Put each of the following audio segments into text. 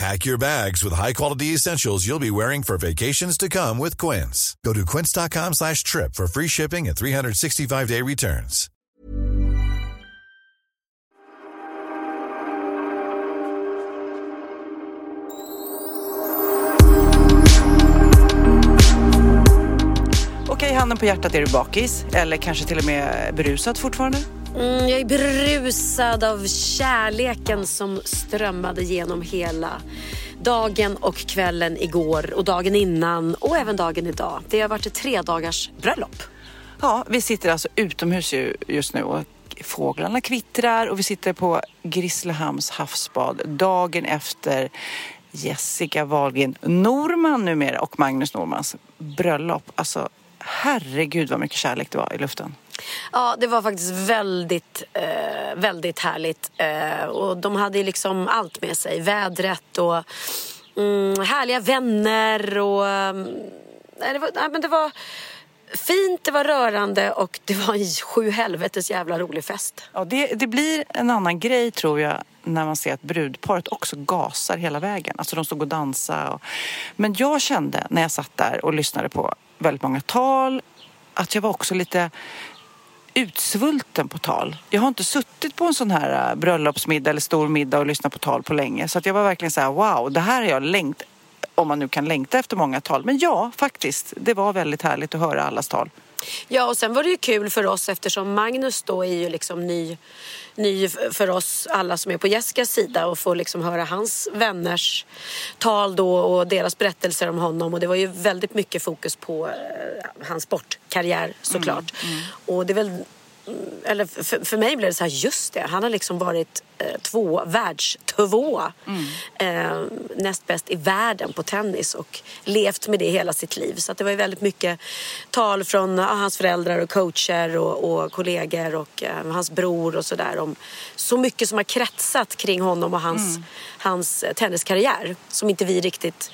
Pack your bags with high-quality essentials you'll be wearing for vacations to come with Quince. Go to quince.com slash trip for free shipping and 365-day returns. Okej, okay, handen på hjärtat, är du bakis? Eller kanske till och med berusad fortfarande? Mm, jag är berusad av kärleken som strömmade genom hela dagen och kvällen igår och dagen innan och även dagen idag. Det har varit ett tre dagars bröllop. Ja, vi sitter alltså utomhus just nu och fåglarna kvittrar och vi sitter på Grisslehamns havsbad dagen efter Jessica Wahlgren Norman numera och Magnus Normans bröllop. Alltså herregud vad mycket kärlek det var i luften. Ja, det var faktiskt väldigt, eh, väldigt härligt. Eh, och de hade liksom allt med sig. Vädret och mm, härliga vänner och... Mm, nej, det, var, nej, men det var fint, det var rörande och det var en sju helvetes jävla rolig fest. Ja, det, det blir en annan grej tror jag när man ser att brudparet också gasar hela vägen. Alltså de stod och dansade. Och... Men jag kände när jag satt där och lyssnade på väldigt många tal att jag var också lite utsvulten på tal. Jag har inte suttit på en sån här äh, bröllopsmiddag eller stor middag och lyssnat på tal på länge. Så att jag var verkligen så här, wow, det här har jag längt om man nu kan längta efter många tal. Men ja, faktiskt, det var väldigt härligt att höra allas tal. Ja, och sen var det ju kul för oss eftersom Magnus då är ju liksom ny, ny för oss alla som är på Jessicas sida och få liksom höra hans vänners tal då och deras berättelser om honom. Och det var ju väldigt mycket fokus på eh, hans sportkarriär såklart. Och det är väl eller för, för mig blev det så här, just det, han har liksom varit eh, två, världstvåa. Eh, näst bäst i världen på tennis och levt med det hela sitt liv. Så det var ju väldigt mycket tal från ja, hans föräldrar och coacher och, och kollegor och eh, hans bror och sådär om så mycket som har kretsat kring honom och hans, hans eh, tenniskarriär som inte vi riktigt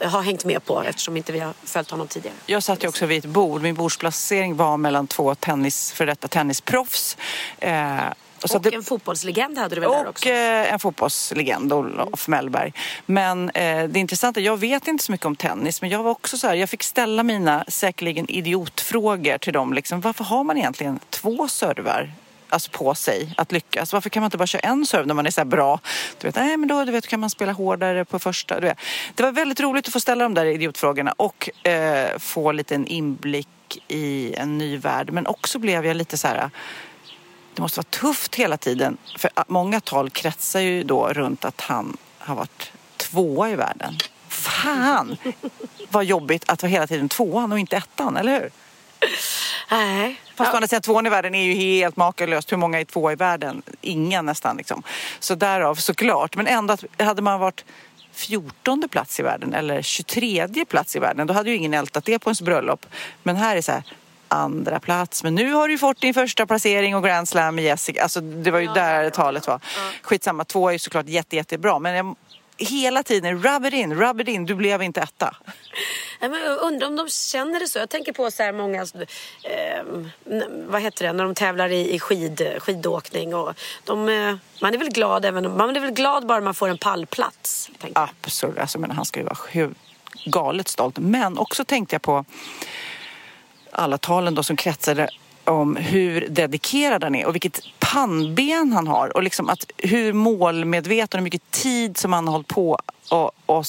har hängt med på eftersom inte vi har följt honom tidigare. Jag satt ju också vid ett bord. Min bordsplacering var mellan två tennis, för detta tennisproffs. Eh, och Och det- en fotbollslegend hade du väl där och också? eh, en fotbollslegend, Olof Mellberg. Men eh, det intressanta, jag vet inte så mycket om tennis, men jag var också så här, jag fick ställa mina säkerligen idiotfrågor till dem. Liksom, varför har man egentligen två servar? Alltså på sig att lyckas. Varför kan man inte bara köra en serve när man är så här bra? Du vet, nej men då du vet, kan man spela hårdare på första. Du vet. Det var väldigt roligt att få ställa de där idiotfrågorna och eh, få lite en inblick i en ny värld. Men också blev jag lite så här det måste vara tufft hela tiden. För många tal kretsar ju då runt att han har varit tvåa i världen. Fan vad jobbigt att vara hela tiden tvåan och inte ettan, eller hur? Nej. Fast å andra sidan, tvåan i världen är ju helt makalöst. Hur många är tvåa i världen? Ingen nästan liksom. Så därav såklart. Men ändå, hade man varit 14 plats i världen eller 23 plats i världen, då hade ju ingen ältat det på ens bröllop. Men här är så här, andra plats. Men nu har du ju fått din första placering och Grand Slam med Jessica. Alltså det var ju där talet var. Skitsamma, två är ju såklart jätte, jättebra. Men jag, hela tiden, rub it in, rub it in. Du blev inte etta. Nej, men jag undrar om de känner det så. Jag tänker på så här många, eh, vad heter det, när de tävlar i, i skid, skidåkning. Och de, eh, man är väl glad även man är väl glad bara man får en pallplats. Absolut, alltså, men han ska ju vara hur galet stolt. Men också tänkte jag på alla talen då som kretsade om hur dedikerad han är och vilket pannben han har och liksom att hur målmedveten och mycket tid som han har hållit på och, och,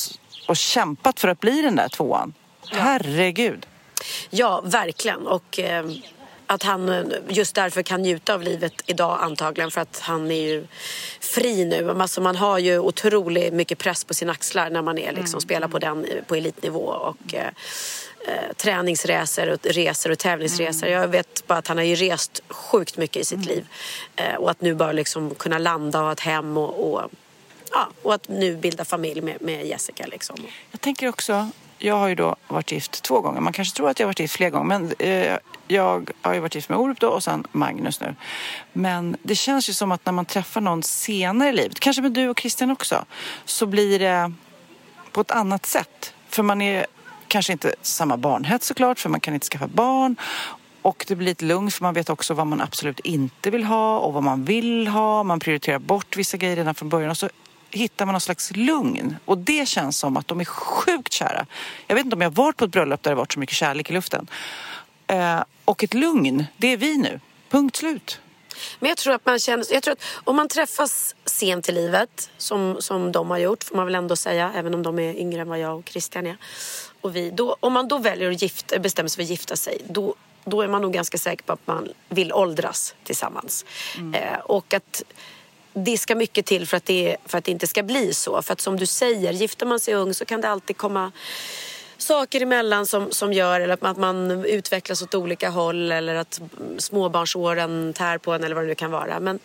och kämpat för att bli den där tvåan. Herregud. Ja, verkligen. Och eh, att han just därför kan njuta av livet idag antagligen för att han är ju fri nu. Alltså man har ju otroligt mycket press på sina axlar när man är liksom, mm. spelar på, den, på elitnivå. Och, eh, eh, träningsresor och resor och tävlingsresor. Mm. Jag vet bara att han har ju rest sjukt mycket i sitt mm. liv. Eh, och att nu bara liksom kunna landa och ha ett hem och, och, ja, och att nu bilda familj med, med Jessica. Liksom. Jag tänker också, jag har ju då varit gift två gånger. Man kanske tror att jag har varit gift fler gånger. Men eh, jag har ju varit gift med Orup då och sen Magnus nu. Men det känns ju som att när man träffar någon senare i livet, kanske med du och Christian också, så blir det på ett annat sätt. För man är kanske inte samma barnhets såklart, för man kan inte skaffa barn. Och det blir lite lugnt för man vet också vad man absolut inte vill ha och vad man vill ha. Man prioriterar bort vissa grejer redan från början och så hittar man någon slags lugn. Och det känns som att de är sjukt kära. Jag vet inte om jag varit på ett bröllop där det varit så mycket kärlek i luften. Eh, och ett lugn, det är vi nu. Punkt slut. Men jag tror att man känner, jag tror att om man träffas sent i livet, som, som de har gjort, får man väl ändå säga, även om de är yngre än vad jag och Christian är. Och vi, då, om man då väljer att gifta, bestämmer sig för att gifta sig, då, då är man nog ganska säker på att man vill åldras tillsammans. Mm. Eh, och att det ska mycket till för att, det, för att det inte ska bli så. För att som du säger, gifter man sig ung så kan det alltid komma saker emellan som, som gör eller att man utvecklas åt olika håll eller att småbarnsåren tär på en eller vad det nu kan vara. Men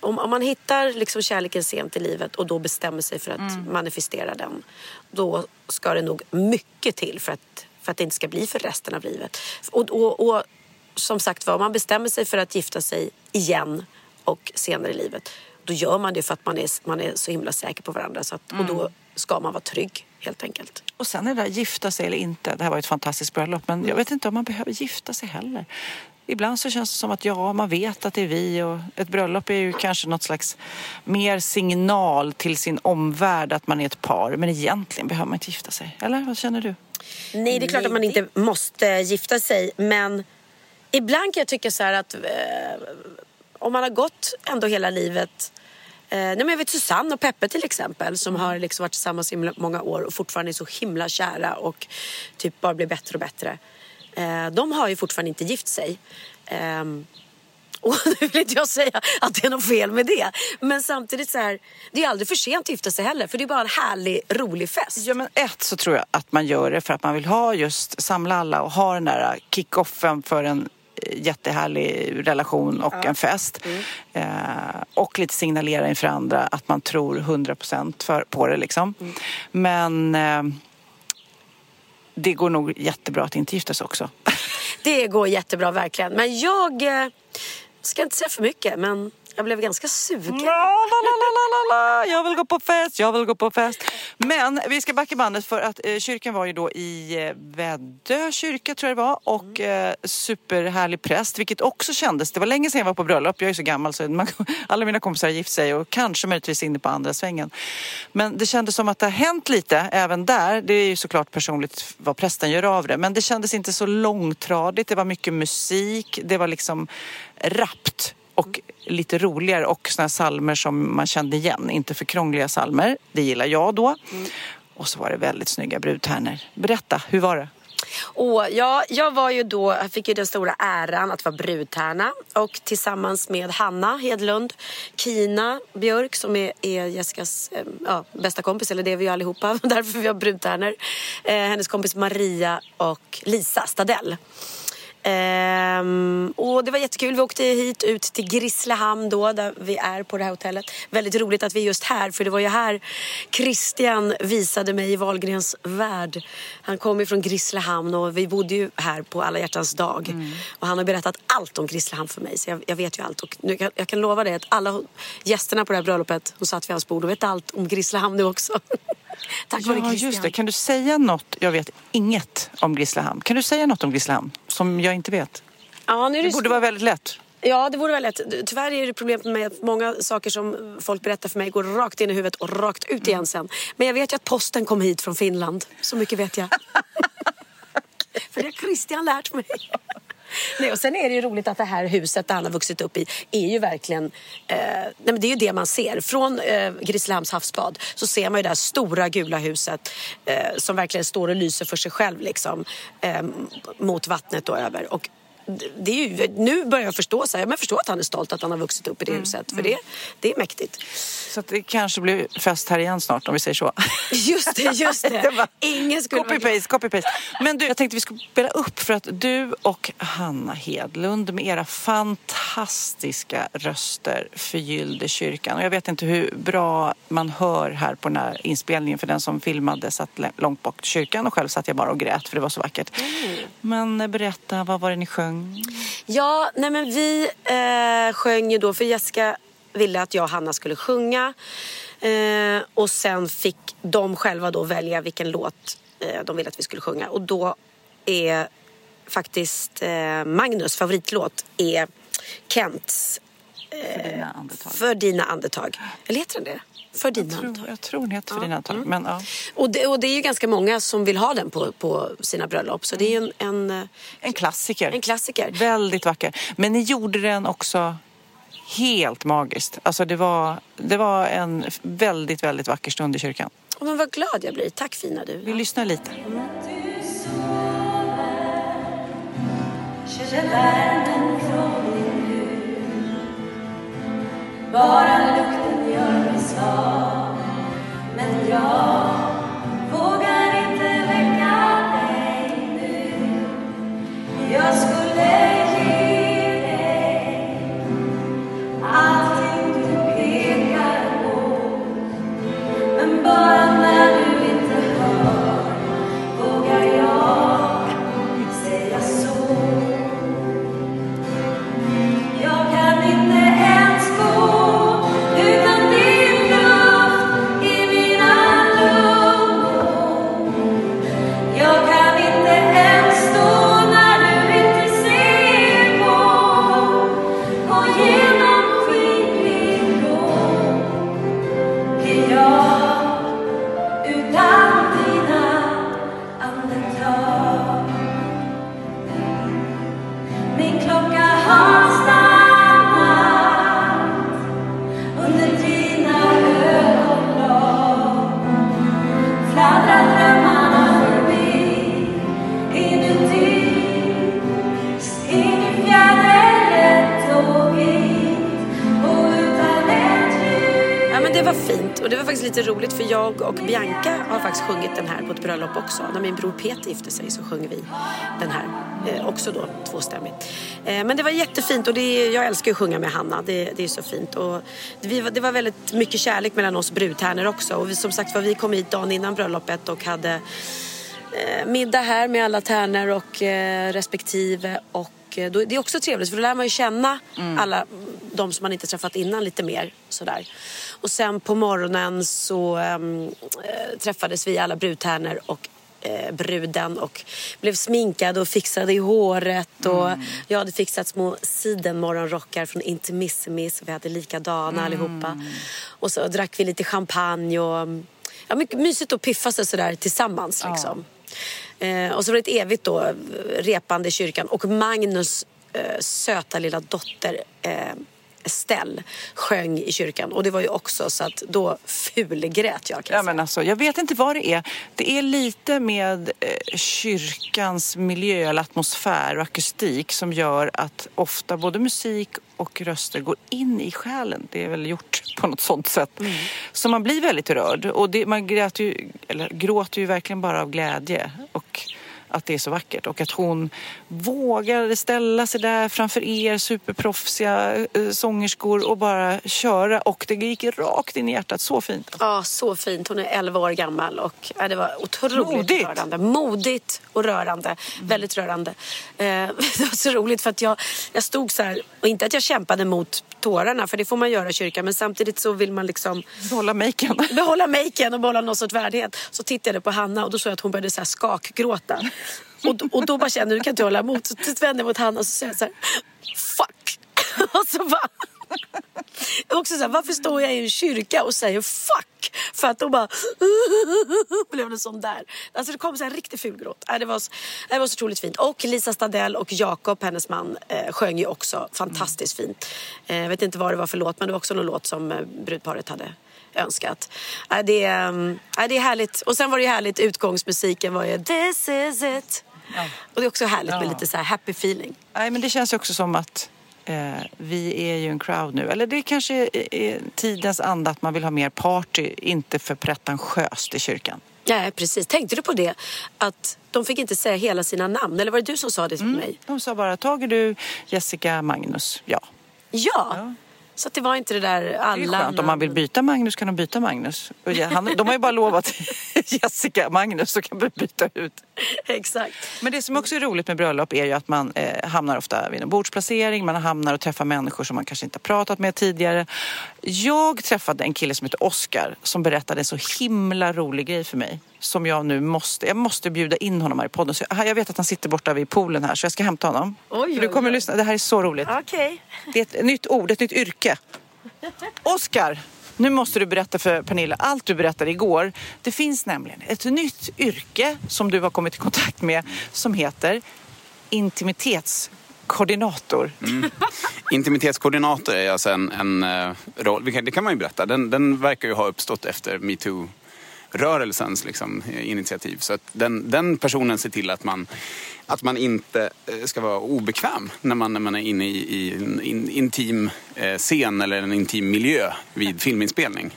om, om man hittar liksom kärleken sent i livet och då bestämmer sig för att mm. manifestera den då ska det nog mycket till för att, för att det inte ska bli för resten av livet. Och, och, och som sagt var, om man bestämmer sig för att gifta sig igen och senare i livet då gör man det för att man är, man är så himla säker på varandra. Så att, mm. Och då mm. ska man vara trygg helt enkelt. Och sen är det där gifta sig eller inte. Det här var ett fantastiskt bröllop men jag vet inte om man behöver gifta sig heller. Ibland så känns det som att ja, man vet att det är vi och ett bröllop är ju kanske något slags mer signal till sin omvärld att man är ett par. Men egentligen behöver man inte gifta sig. Eller vad känner du? Nej, det är klart att man inte måste gifta sig. Men ibland kan jag tycka så här att eh, om man har gått ändå hela livet Eh, nej men jag vet Susanne och Peppe till exempel som har liksom varit tillsammans i många år och fortfarande är så himla kära och typ bara blir bättre och bättre. Eh, de har ju fortfarande inte gift sig. Eh, och nu vill inte jag säga att det är något fel med det. Men samtidigt så här, det är aldrig för sent att gifta sig heller. För det är bara en härlig, rolig fest. Ja men ett så tror jag att man gör det för att man vill ha just, samla alla och ha den där kickoffen för en jättehärlig relation och ja. en fest. Mm. Eh, och lite signalera inför andra att man tror 100 procent på det liksom. Mm. Men eh, det går nog jättebra att inte gifta sig också. det går jättebra verkligen. Men jag eh, ska inte säga för mycket men jag blev ganska sugen. La, la, la, la, Jag vill gå på fest, jag vill gå på fest. Men vi ska backa bandet för att eh, kyrkan var ju då i eh, Väddö kyrka tror jag det var och eh, superhärlig präst vilket också kändes. Det var länge sedan jag var på bröllop. Jag är så gammal så man, alla mina kompisar har gift sig och kanske möjligtvis inne på andra svängen. Men det kändes som att det har hänt lite även där. Det är ju såklart personligt vad prästen gör av det men det kändes inte så långtradigt. Det var mycket musik. Det var liksom rappt och lite roligare och såna salmer som man kände igen. Inte för krångliga salmer, det gillar jag då. Mm. Och så var det väldigt snygga brudtärnor. Berätta, hur var det? Och ja, jag var ju då, jag fick ju den stora äran att vara brudtärna och tillsammans med Hanna Hedlund, Kina Björk som är, är Jessicas eh, ja, bästa kompis, eller det är vi ju allihopa, därför vi har brudtärnor. Eh, hennes kompis Maria och Lisa Stadell. Ehm, och det var jättekul. Vi åkte hit ut till Grisslehamn då, där vi är på det här hotellet. Väldigt roligt att vi är just här, för det var ju här Christian visade mig i Wahlgrens värld. Han kom ju från Grisslehamn och vi bodde ju här på alla hjärtans dag. Mm. Och han har berättat allt om Grisslehamn för mig, så jag, jag vet ju allt. Och nu, jag, jag, kan lova dig att alla gästerna på det här bröllopet som satt vid hans bord, de vet allt om Grisslehamn nu också. Tack vare ja, just det. Kan du säga något? Jag vet inget om Grisslehamn. Kan du säga något om Grisslehamn som jag inte vet? Ja, nu det, det borde vara väldigt lätt. Ja, det vore väl lätt. Tyvärr är det problemet med att många saker som folk berättar för mig går rakt in i huvudet och rakt ut igen sen. Men jag vet ju att posten kom hit från Finland. Så mycket vet jag. för det har Christian lärt mig. Nej, och sen är det ju roligt att det här huset alla han har vuxit upp i är ju verkligen... Eh, nej, men det är ju det man ser. Från eh, Grisslehamns havsbad så ser man ju det här stora gula huset eh, som verkligen står och lyser för sig själv liksom, eh, mot vattnet och över. Och det är ju, nu börjar jag förstå, så här, men jag förstår att han är stolt att han har vuxit upp i det Mm, huset. För det, det är mäktigt. Så det kanske blir fest här igen snart om vi säger så. Just det, just det. Det var- Ingen skulle. Copy-paste, copy-paste. Men du, jag tänkte vi skulle spela upp för att du och Hanna Hedlund med era fantastiska röster förgyllde kyrkan. Och jag vet inte hur bra man hör här på den här inspelningen för den som filmade satt långt bak till kyrkan och själv satt jag bara och grät för det var så vackert. Men eh, berätta, vad var det ni sjöng? Mm. Ja, nej men vi eh, sjöng ju då, för Jessica ville att jag och Hanna skulle sjunga. Eh, och sen fick de själva då välja vilken låt eh, de ville att vi skulle sjunga. Och då är faktiskt eh, Magnus favoritlåt är Kents för dina andetag. För dina andetag. Eller heter den det? För dina Jag andetag. tror, jag tror ni heter för dina andetag. Men, ja. Och det, och det är ju ganska många som vill ha den på, på sina bröllop. Så det är ju en, en, eh, En klassiker. en klassiker. Väldigt vacker. Men ni gjorde den också helt magiskt. Alltså det var, det var en väldigt, väldigt vacker stund i kyrkan. Oh, men vad glad jag blir. Tack fina du. Vi lyssnar lite. Känner Bara lukten gör mig svag. Men jag vågar inte väcka dig nu. Jag skulle ge dig allting du pekar på Men bara det var och det var faktiskt lite roligt för jag och Bianca har faktiskt sjungit den här på ett bröllop också. När min bror Peter gifte sig så sjöng vi den här. Eh, också då tvåstämmigt. Eh, men det var jättefint och det jag älskar ju att sjunga med Hanna. Det, det är så fint. Och det, vi, var- det var väldigt mycket kärlek mellan oss brudtärnor också. Och vi, som sagt var, vi kom hit dagen innan bröllopet och hade eh, middag här med alla tärnor och eh, respektive. Och då, det är också trevligt för då lär man ju känna alla de som man inte träffat innan lite mer. Sådär. Och sen på morgonen så eh, träffades vi alla brudtärnor och eh, bruden och blev sminkade och fixade i håret. Och Jag hade fixat små sidenmorgonrockar från Intimissimis. Vi hade likadana allihopa. Och så drack vi lite champagne och ja, mycket mysigt att piffa sig sådär tillsammans. Liksom. Eh, och så var det ett evigt då, eh, repande i kyrkan. Och Magnus eh, söta lilla dotter eh, Estelle sjöng i kyrkan. Och det var ju också så att då fulgrät jag kan Ja, men alltså, jag vet inte vad det är. Det är lite med eh, kyrkans miljö, eller atmosfär och akustik som gör att ofta både musik och röster går in i själen. Det är väl gjort på något sånt sätt. Så man blir väldigt rörd. Och det, man grät ju, eller, gråter ju verkligen bara av glädje. Och att det är så vackert och att hon vågade ställa sig där framför er superproffsiga eh, sångerskor och bara köra och det gick rakt in i hjärtat. Så fint. Ja, så fint. Hon är 11 år gammal och ja, det var otroligt Modigt. rörande. Modigt och rörande. Väldigt rörande. Eh, det var så roligt för att jag, jag stod så här, och inte att jag kämpade mot tårarna för det får man göra i kyrkan men samtidigt så vill man liksom Hålla maken. behålla maken och behålla någon sorts värdighet. Så tittade jag på Hanna och då såg jag att hon började så här skakgråta. Och, och då bara kände jag, nu kan inte hålla emot. Så vände jag mot Hanna och så säger jag så här, fuck. Och så bara... Också så här, varför står jag i en kyrka och säger fuck? För att då bara blev det sån där. Alltså det kom så här riktigt ful gråt. Äh, Det var, så- det var så otroligt fint. Och Lisa Stadell och Jakob, hennes man, eh, sjöng ju också fantastiskt fint. Eh, Jag vet inte vad det var för låt men det var också någon låt som eh, brudparet hade önskat. Äh, Det, är, mm, äh, det är härligt. Och sen var det ju härligt, utgångsmusiken var ju This is it. Och det är också härligt med Ja. lite så här happy feeling. Nej, men det känns ju också som att eh, vi är ju en crowd nu. Eller det kanske är, är tidens anda att man vill ha mer party, inte för pretentiöst i kyrkan. Ja, precis. Tänkte du på det? Att de fick inte säga hela sina namn. Eller var det du som sa det till mig? De sa bara, tager du Jessica Magnus? Ja. Ja. Så det var inte det där alla Det är skönt. Om man vill byta Magnus kan de byta Magnus. Han, de har ju bara lovat Jessica Magnus så kan vi byta ut. Exakt. Men det som också är roligt med bröllop är ju att man eh, hamnar ofta vid en bordsplacering, man hamnar och träffar människor som man kanske inte har pratat med tidigare. Jag träffade en kille som heter Oscar som berättade en så himla rolig grej för mig. Som jag nu måste, jag måste bjuda in honom här i podden. Så jag, jag vet att han sitter borta vid poolen här så jag ska hämta honom. Oj, För du oj, kommer oj. lyssna, det här är så roligt. Okej. Det är ett nytt ord, ett nytt yrke. Oscar, nu måste du berätta för Pernilla allt du berättade igår. Det finns nämligen ett nytt yrke som du har kommit i kontakt med som heter koordinator. Mm. Intimitetskoordinator är alltså en, en eh, roll, det kan man ju berätta, den, den verkar ju ha uppstått efter metoo rörelsens liksom, initiativ. Så att den, den personen ser till att man, att man inte eh, ska vara obekväm när man, när man är inne i, i en in, intim eh, scen eller en intim miljö vid filminspelning.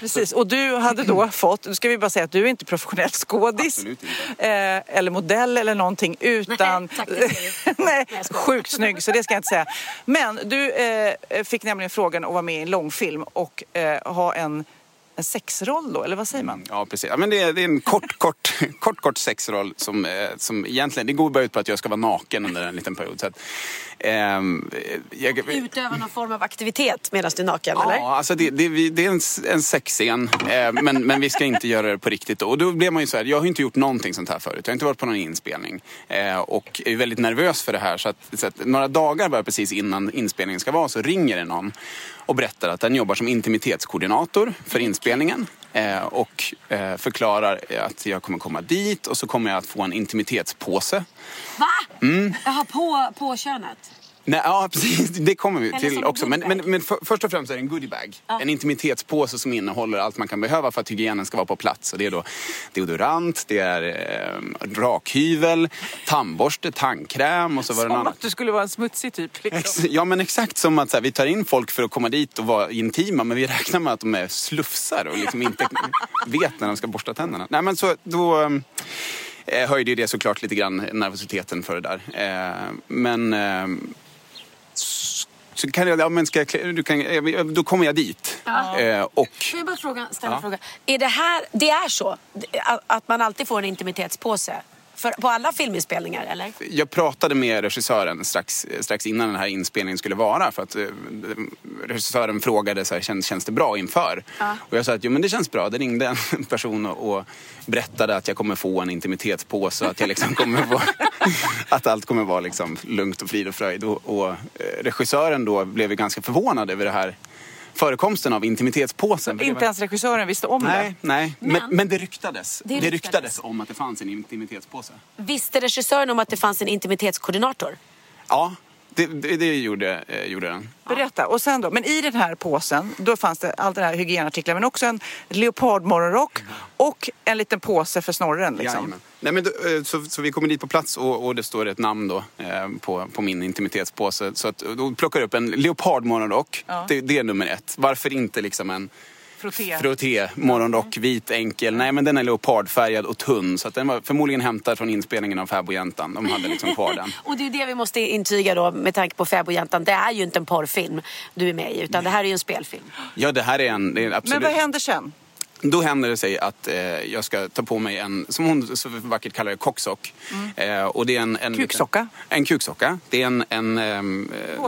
Precis, och du hade då fått, nu ska vi bara säga att du är inte professionell skådis eh, eller modell eller någonting utan... Nej, tack, Nej, sjukt snygg så det ska jag inte säga. Men du eh, fick nämligen frågan att vara med i en långfilm och eh, ha en, en sexroll då, eller vad säger man? Ja, precis. Ja, men det, är, det är en kort, kort, kort, kort sexroll som, eh, som egentligen, det går bara ut på att jag ska vara naken under en liten period. Så att, ehm, jag, Utöva någon form av aktivitet medan du är naken, eller? Ja, alltså det, det, det är en, en sexscen, eh, men, men vi ska inte göra det på riktigt. Då. Och då blev man ju så här, jag har inte gjort någonting sånt här förut. Jag har inte varit på någon inspelning. Eh, och är väldigt nervös för det här. Så att, så att några dagar bara precis innan inspelningen ska vara så ringer det någon och berättar att den jobbar som intimitetskoordinator för inspelningen. Eh, och eh, förklarar att jag kommer komma dit och så kommer jag att få en intimitetspåse. Va? Mm. Jaha, på, på könet? Nej, ja, precis. Det kommer vi till som också. Men, men, men för, först och främst är det en goodiebag. En intimitetspåse som innehåller allt man kan behöva för att hygienen ska vara på plats. Och det är då deodorant, det är eh, rakhyvel, tandborste, tandkräm och så var det något Som att du skulle vara en smutsig typ. Liksom. Ex- Ja men exakt som att så här, vi tar in folk för att komma dit och vara intima men vi räknar med att de är slufsar och liksom inte vet när de ska borsta tänderna. Nej men så då eh, höjde ju det såklart lite grann nervositeten för det där. Eh, men eh, så kan jag, ja men ska jag, du kan, eh, då kommer jag dit. Eh, och Får jag bara fråga, ställa Ja. en fråga? Är det här, det är så? Att- Att man alltid får en intimitetspåse? För, på alla filminspelningar, eller? Jag pratade med regissören strax, strax innan den här inspelningen skulle vara. För att eh, regissören frågade så här, känns, känns det bra inför? Och jag sa att jo, men det känns bra. Det ringde en person och, och berättade att jag kommer få en intimitetspåse. Att, jag liksom kommer få, att allt kommer vara liksom lugnt och frid och fröjd. Och, och eh, regissören då blev ju ganska förvånad över det här förekomsten av intimitetspåsen. Det var- Inte ens regissören visste om Nej, det. nej. Men, Men- men det ryktades. Det Det ryktades. ryktades om att det fanns en intimitetspåse. Visste regissören om att det fanns en intimitetskoordinator? Ja, det, det, det gjorde, eh, gjorde den. Berätta. Och sen då, men i den här påsen, då fanns det allt det här hygienartiklar men också en leopardmorgonrock och en liten påse för snorren liksom. Jajamän. Nej, men då, eh, så, så vi kommer dit på plats och, och det står ett namn då, eh, på, på min intimitetspåse. Så att, då plockar jag upp en leopardmorgonrock. Ja. Det, det är nummer ett. Varför inte liksom en Frotté. frotté morgonrock, vit, enkel. Nej, men den är leopardfärgad och tunn. Så att den var förmodligen hämtad från inspelningen av Fäbodjäntan. De hade liksom kvar den. Och det är ju det vi måste intyga då med tanke på Fäbodjäntan. Det är ju inte en porrfilm du är med i utan det här är ju en spelfilm. Ja, det här är en... Det är absolut. Men vad händer sen? Då händer det sig att eh, jag ska ta på mig en, som hon så vackert kallar det, kocksock. Eh, och det är en, en, Kuksocka? En kuksocka. Det är en, en, eh,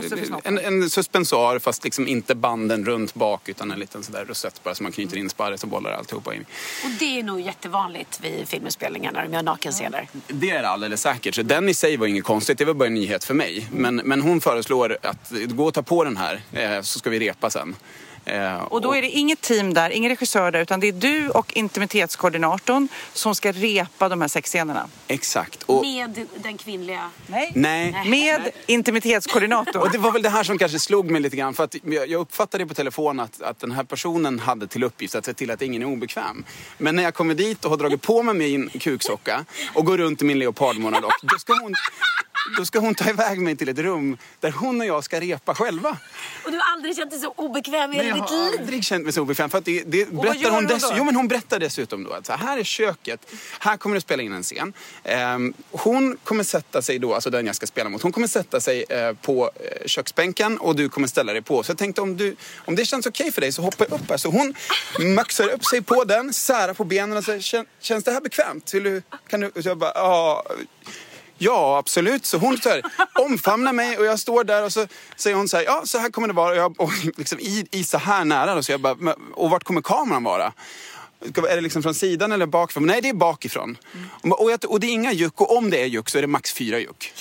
för en, en suspensar fast liksom inte banden runt bak utan en liten sådär rosett bara som man knyter in sparris och bollar alltihopa in. Och det är nog jättevanligt vid filminspelningar när de gör nakenscener. Det är det alldeles säkert. Så den i sig var inget konstigt. Det var bara en nyhet för mig. Men, men hon föreslår att gå och ta på den här eh, så ska vi repa sen. Eh, Och då är det inget team där, ingen regissör där, utan det är du och intimitetskoordinatorn som ska repa de här sexscenerna. Exakt. Och, Med den kvinnliga. Nej. nej. Med intimitetskoordinatorn. Och det var väl det här som kanske slog mig lite grann. För att jag uppfattade på telefon att, att den här personen hade till uppgift att se till att ingen är obekväm. Men när jag kommer dit och har dragit på mig min kuksocka och går runt i min leopardmonadock, då ska hon då ska hon ta iväg mig till ett rum där hon och jag ska repa själva. Och du har aldrig känt dig så obekväm i Hela jag ditt har aldrig känt mig så obekväm. För att det, det berättar hon, dess, jo, men hon berättar dessutom då att så här är köket, här kommer du spela in en scen. Ehm, hon kommer sätta sig då, alltså den jag ska spela mot, hon kommer sätta sig eh, på eh, köksbänken och du kommer ställa dig på. Så jag tänkte om, du, om det känns okej för dig så hoppa upp här. Så hon maxar upp sig på den, särar på benen och säger "Kän- känns det här bekvämt? Vill du, kan du? Så jag bara, ja. Ja, absolut. Så hon så här, omfamnar mig och jag står där och så säger hon så här, ja så här kommer det vara. Och jag, och liksom i, i så här nära då, så jag bara, "Men- och vart kommer kameran vara? Är det liksom från sidan eller bakifrån? Nej, det är bakifrån. Och, och, jag, och det är inga juck och om det är juck så är det max fyra juck.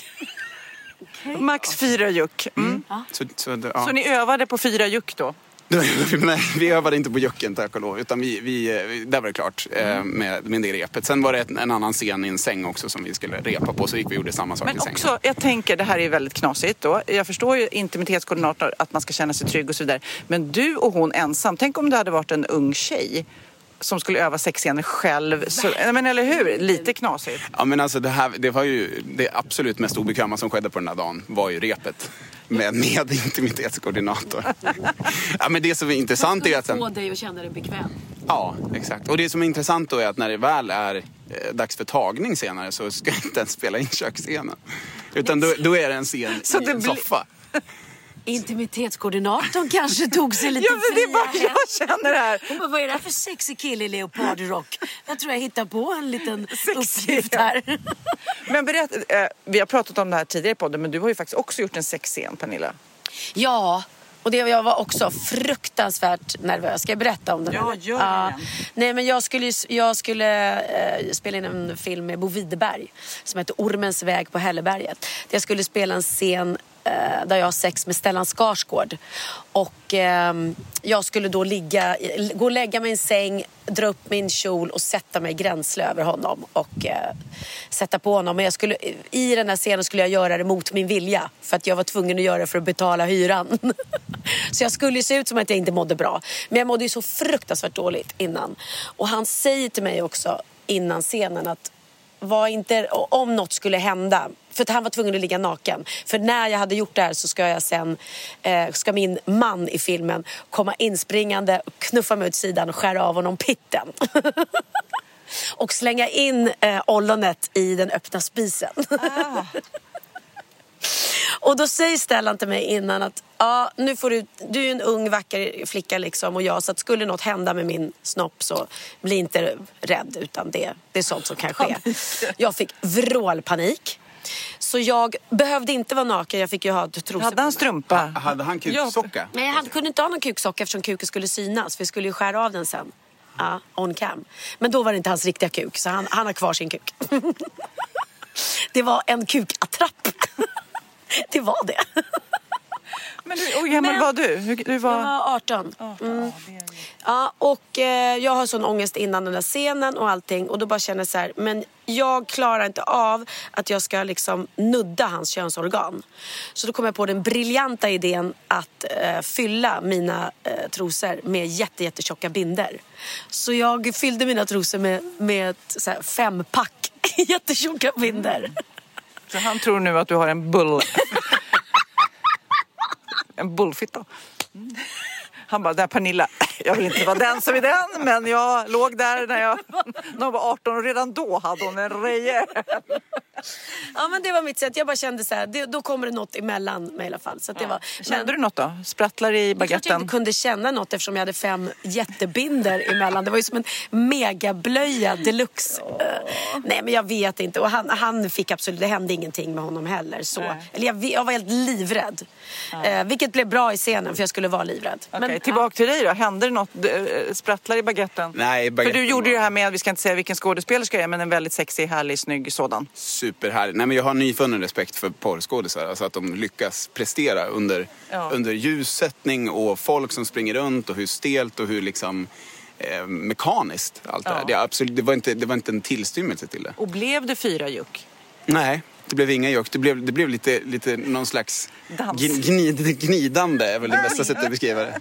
Max fyra juck. Mm. Så, så, det- ja. Så ni övade på fyra juck då? Nej, vi övade inte på jucken tack och lov. Utan vi, vi, vi, där var det klart eh, med, med det repet. Sen var det en annan scen i en säng också som vi skulle repa på. Så gick vi och gjorde samma sak Men i sängen. också, jag tänker, det här är väldigt knasigt då. Jag förstår ju intimitetskoordinator, att man ska känna sig trygg och så vidare. Men du och hon ensam, tänk om det hade varit en ung tjej som skulle öva sexscener själv. Så, men eller hur? Lite knasigt. Ja men alltså det här, det var ju det absolut mest obekväma som skedde på den här dagen var ju repet. Med, med intimitetskoordinator. ja men det som är intressant är att Få dig att känna dig bekväm. Ja, exakt. Och det som är intressant då är att när det väl är eh, dags för tagning senare så ska jag inte ens spela in köksscenen. Utan då, då är det en scen i en soffa. Intimitetskoordinatorn kanske tog sig lite Ja, men det är bara fria jag känner det här. Hon bara, vad är det här för sexig kille i leopardrock? Jag tror jag hittar på en liten Sexig. uppgift här. Men berätta, eh, vi har pratat om det här tidigare i podden, men du har ju faktiskt också gjort en sexscen, Pernilla. Ja, och det, jag var också fruktansvärt nervös. Ska jag berätta om den? Ja, gör det. Nej, men jag skulle, jag skulle eh, spela in en film med Bo Widerberg som heter Ormens väg på Hälleberget. Jag skulle spela en scen Eh, där jag har sex med Stellan Skarsgård. Och eh, jag skulle då ligga, gå och lägga mig i en säng, dra upp min kjol och sätta mig gränsle över honom och eh, sätta på honom. Men jag skulle, i den här scenen skulle jag göra det mot min vilja för att jag var tvungen att göra det för att betala hyran. så jag skulle ju se ut som att jag inte mådde bra. Men jag mådde ju så fruktansvärt dåligt innan. Och han säger till mig också innan scenen att var inte, om något skulle hända, för att han var tvungen att ligga naken. För när jag hade gjort det här så ska jag sen, eh, ska min man i filmen komma inspringande, och knuffa mig åt sidan och skära av honom pitten. och slänga in eh, ollonet i den öppna spisen. Och då säger Stellan till mig innan att ja, nu får du, du är ju en ung vacker flicka liksom och jag så att skulle något hända med min snopp så bli inte rädd utan det, det är sånt som kan ske. Jag fick vrålpanik. Så jag behövde inte vara naken, jag fick ju ha trosor Hade han strumpa? Hade han kuksocka? Nej, hade, kunde inte ha någon kuksocka eftersom kuken skulle synas. För vi skulle ju skära av den sen. Ja, on cam. Men då var det inte hans riktiga kuk, så han, han har kvar sin kuk. det var en kukattrapp. det var det. Men du, hur gammal var du? Hur, du var... Jag var 18. Mm. Ja, och eh, jag har sån ångest innan den där scenen och allting. Och då bara känner jag så här, men jag klarar inte av att jag ska liksom nudda hans könsorgan. Så då kom jag på den briljanta idén att eh, fylla mina eh, trosor med jätte, jättetjocka binder. Så jag fyllde mina trosor med, med ett så här, fempack jättetjocka binder. Så han tror nu att du har en bull... en bullfitta. Mm. Han bara, där Pernilla, jag vill inte vara den som är den, men jag låg där när jag, när jag var 18 och redan då hade hon en rejäl... Ja men det var mitt sätt. Jag bara kände så här, det, då kommer det något emellan mig i alla fall. Så det var, Kände du något då? Sprattlar i klart jag baguetten? inte kunde känna något eftersom jag hade fem jättebinder emellan. Det var ju som en megablöja deluxe. Eh, nej men jag vet inte. Och han, han fick absolut, det hände ingenting med honom heller. Så. Eller jag, jag var helt livrädd. Eh, vilket blev bra i scenen för jag skulle vara livrädd. Okej, tillbaka till dig då. Hände det något? Eh, Sprattlar i baguetten? Nej, För baguetten du gjorde ju det här med, vi ska inte säga vilken skådespelerska det är, men en väldigt sexig, härlig, snygg sådan. superhärligt. Nej men jag har nyfunnen respekt för porrskådisar. Alltså att de lyckas prestera under, Ja. under ljussättning och folk som springer runt och hur stelt och hur liksom eh, mekaniskt allt det Ja. Det, är absolut, det, var inte, det var inte en tillstymmelse till det. Och blev det fyra juck? Nej, det blev inga juck. Det blev, det blev lite, lite någon slags gnid, gnidande är väl det bästa sättet att beskriva det.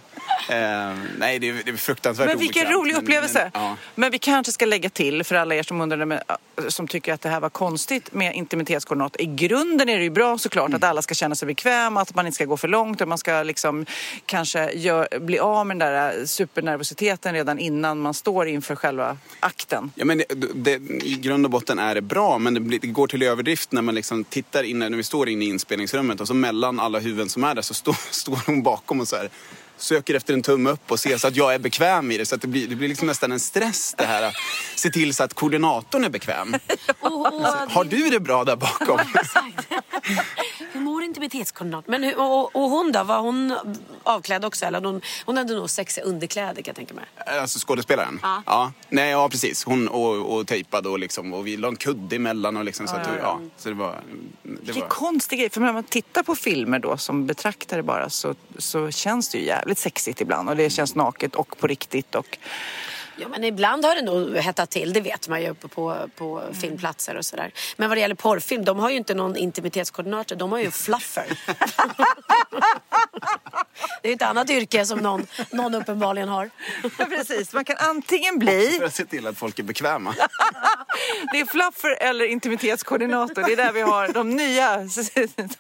Eh, nej, det är, det är fruktansvärt Men vilken obekvämt, rolig men- upplevelse. Men, ja. Men vi kanske ska lägga till för alla er som undrade men, äh, som tycker att det här var konstigt med intimitetskoordinat. I grunden är det ju bra såklart Mm. att alla ska känna sig bekväma, att man inte ska gå för långt och man ska liksom kanske gör, bli av med den där äh, supernervositeten redan innan man står inför själva akten. Ja, men det, det, I grund och botten är det bra, men det, blir, det går till överdrift när man liksom tittar inne, när vi står inne i inspelningsrummet och så mellan alla huvuden som är där så står, står hon bakom och så här söker efter en tumme upp och ser så att jag är bekväm i det. Så att det blir, det blir liksom nästan en stress det här att se till så att koordinatorn är bekväm. Har du det bra där bakom? Hur mår intimitetskoordinat? Men hur, och, och hon då? Var hon avklädd också? Eller hon, hon hade nog sexiga underkläder kan jag tänka mig. Alltså skådespelaren? Ja. Nej, ja precis. Hon och, och tejpade och liksom, och vi la en kudde emellan och liksom så att, ja, så det var... Det var konstig grej. För när man tittar på filmer då som betraktare bara så, så känns det ju jävligt sexigt ibland. Och det känns naket och på riktigt. Och, Ja, men ibland har det nog hettat till, det vet man ju uppe på, på filmplatser och sådär. Men vad det gäller porrfilm, de har ju inte någon intimitetskoordinator, de har ju fluffer. det är ju ett annat yrke som någon, någon uppenbarligen har. Ja, precis. Man kan antingen bli för att se till att folk är bekväma. Det är fluffer eller intimitetskoordinator. Det är där vi har de nya,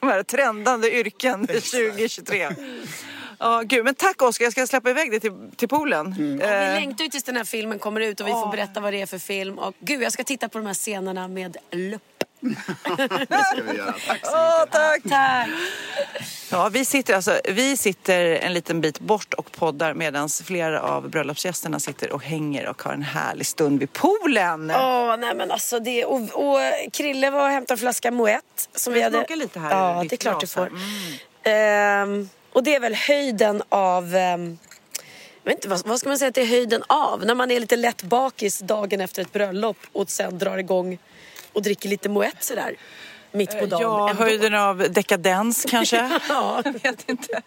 de här trendande yrken 2023. Ja, gud. Men tack Oskar, jag ska släppa iväg dig till, till poolen. Vi Eh, längtar ju tills den här filmen kommer ut och vi får berätta vad det är för film. Och gud, jag ska titta på de här scenerna med lupp. Det ska vi göra. Tack så Åh, tack. Tack! Ja, vi, sitter alltså, vi sitter en liten bit bort och poddar medan flera av bröllopsgästerna sitter och hänger och har en härlig stund vid poolen. Åh, nej men alltså det, och, och Krille var och hämtade en flaska Moët. Som vi jag hade... smaka lite här Ja, det är klart du får. här. Ehm, och det är väl höjden av... ehm, jag vet inte, vad, vad ska man säga att det är höjden av? När man är lite lätt bakis dagen efter ett bröllop och sen drar igång och dricker lite Moët sådär. Mitt på dagen. Ja, ändå. höjden av dekadens kanske. Ja, Jag vet inte.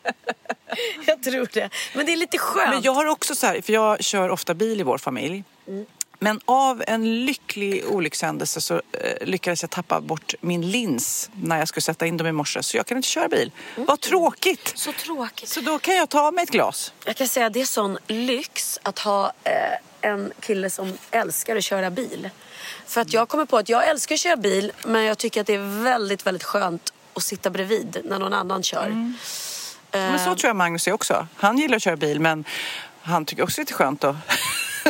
jag tror det. Men det är lite skönt. Men jag har också så här, för jag kör ofta bil i vår familj. Men av en lycklig olyckshändelse så eh, lyckades jag tappa bort min lins när jag skulle sätta in dem i morse. Så jag kan inte köra bil. Vad tråkigt! Så tråkigt. Så då kan jag ta mig ett glas. Jag kan säga att det är sån lyx att ha eh, en kille som älskar att köra bil. För att jag kommer på att jag älskar att köra bil men jag tycker att det är väldigt, väldigt skönt att sitta bredvid när någon annan kör. Men så tror jag Magnus är också. Han gillar att köra bil men han tycker också det är lite skönt att,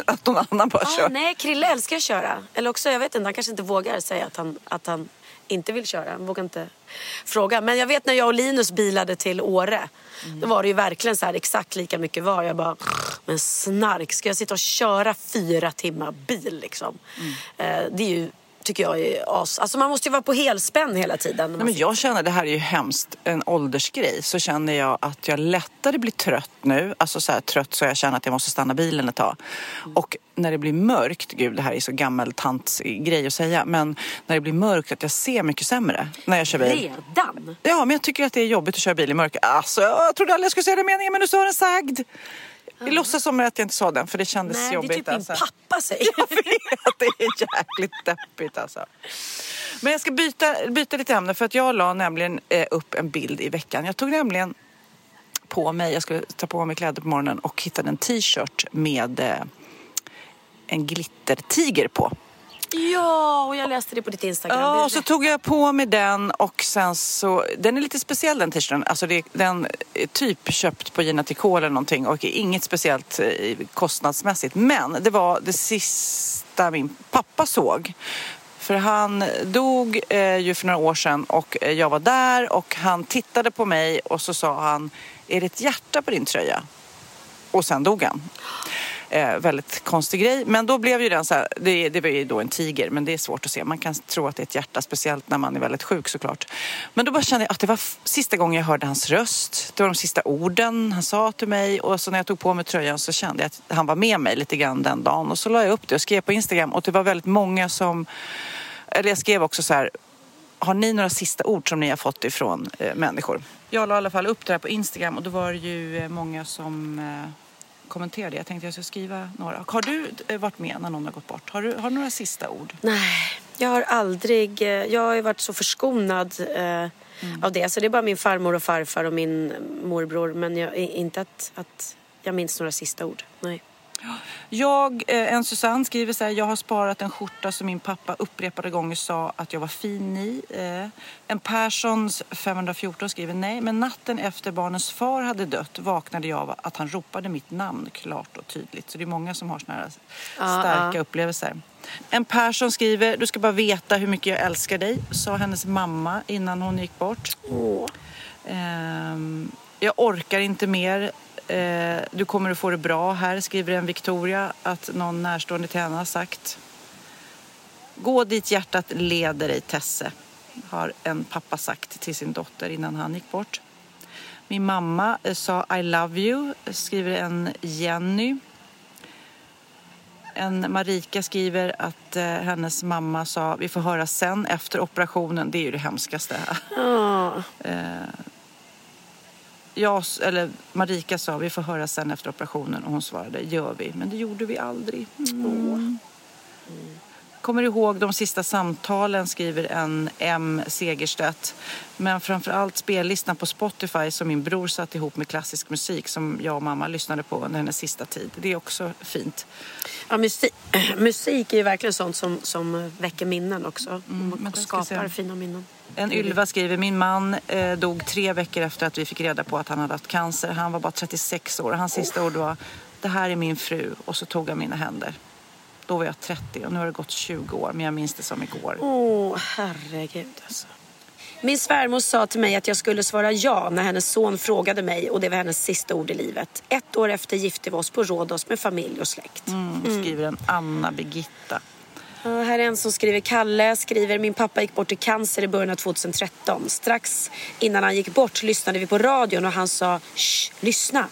att någon annan bara Ah, kör. nej, Krille älskar att köra. Eller också, jag vet inte, han kanske inte vågar säga att han, att han inte vill köra. Han vågar inte fråga. Men jag vet när jag och Linus bilade till Åre. Då var det ju verkligen så här exakt lika mycket var. Jag bara, men snark, ska jag sitta och köra fyra timmar bil liksom? Eh, det är ju, tycker jag är as... Alltså man måste ju vara på helspänn hela tiden. Nej, men jag känner, det här är ju hemskt, en åldersgrej. Så känner jag att jag lättare blir trött nu. Alltså så här trött så jag känner att jag måste stanna bilen ett tag. Och när det blir mörkt, gud det här är så gammeltant grej att säga. Men när det blir mörkt att jag ser mycket sämre när jag kör bil. Redan? Ja, men jag tycker att det är jobbigt att köra bil i mörker. Alltså, jag trodde aldrig jag skulle säga den meningen men nu står den sagd. Vi låtsas som att jag inte sa den för det kändes Nej, det är jobbigt. typ min alltså. pappa säger. Jag vet, det är jäkligt deppigt alltså. Men jag ska byta, byta lite ämne för att jag la nämligen eh, upp en bild i veckan. Jag tog nämligen på mig, jag skulle ta på mig kläder på morgonen och hittade en t-shirt med eh, en glittertiger på. Ja, och jag läste det på ditt Instagram. Ja, och så tog jag på mig den och sen så, den är lite speciell den t-shirten. Alltså det, den är typ köpt på Gina Tricot eller någonting och är inget speciellt eh, kostnadsmässigt. Men det var det sista min pappa såg. För han dog eh, ju för några år sedan och eh, jag var där och han tittade på mig och så sa han, är det ett hjärta på din tröja? Och sen dog han. Eh, väldigt konstig grej. Men då blev ju den så här, det, det var ju då en tiger men det är svårt att se. Man kan tro att det är ett hjärta, speciellt när man är väldigt sjuk såklart. Men då bara kände jag att det var sista gången jag hörde hans röst. Det var de sista orden han sa till mig och så när jag tog på mig tröjan så kände jag att han var med mig lite grann den dagen. Och så la jag upp det och skrev på Instagram och det var väldigt många som, eller jag skrev också så här, har ni några sista ord som ni har fått ifrån eh, människor? Jag la i alla fall upp det här på Instagram och då var det ju eh, många som eh, kommenterade. Jag tänkte jag skulle skriva några. Har du eh, varit med när någon har gått bort? Har du, har du några sista ord? Nej, jag har aldrig... eh, Jag har varit så förskonad eh, av det. Så det är bara min farmor och farfar och min morbror. Men jag, inte att, att jag minns några sista ord. Nej. Jag, eh, en Susanne skriver så här, jag har sparat en skjorta som min pappa upprepade gånger sa att jag var fin i. Eh, En Perssons 514 skriver, nej, men natten efter barnens far hade dött vaknade jag av att han ropade mitt namn klart och tydligt. Så det är många som har såna här starka upplevelser. En Persson skriver, du ska bara veta hur mycket jag älskar dig, sa hennes mamma innan hon gick bort. Åh. Ehm, jag orkar inte mer. Eh, du kommer att få det bra här, skriver en Victoria att någon närstående till henne har sagt. Gå dit hjärtat leder dig Tesse, har en pappa sagt till sin dotter innan han gick bort. Min mamma eh, sa I love you, skriver en Jenny. En Marika skriver att eh, hennes mamma sa vi får höra sen efter operationen. Det är ju det hemskaste. Ja jag, eller Marika sa vi får höra sen efter operationen och hon svarade gör vi. Men det gjorde vi aldrig. Mm. mm. Kommer ihåg de sista samtalen skriver en M Segerstedt. Men framför allt spellistan på Spotify som min bror satt ihop med klassisk musik som jag och mamma lyssnade på under hennes sista tid. Det är också fint. Ja, musik, musik är ju verkligen sånt som, som väcker minnen också. men och skapar fina minnen. En Ylva skriver, min man eh, dog tre veckor efter att vi fick reda på att han hade haft cancer. Han var bara 36 år. Hans sista ord var, det här är min fru. Och så tog han mina händer. Då var jag 30 och nu har det gått 20 år, men jag minns det som igår. Åh, herregud alltså. Min svärmor sa till mig att jag skulle svara ja när hennes son frågade mig och det var hennes sista ord i livet. Ett år efter gifte vi oss på Rhodos med familj och släkt. Mm, skriver en Anna Birgitta. Ja, här är en som skriver Kalle skriver min pappa gick bort i cancer i början av 2013. Strax innan han gick bort lyssnade vi på radion och han sa Shh, lyssna.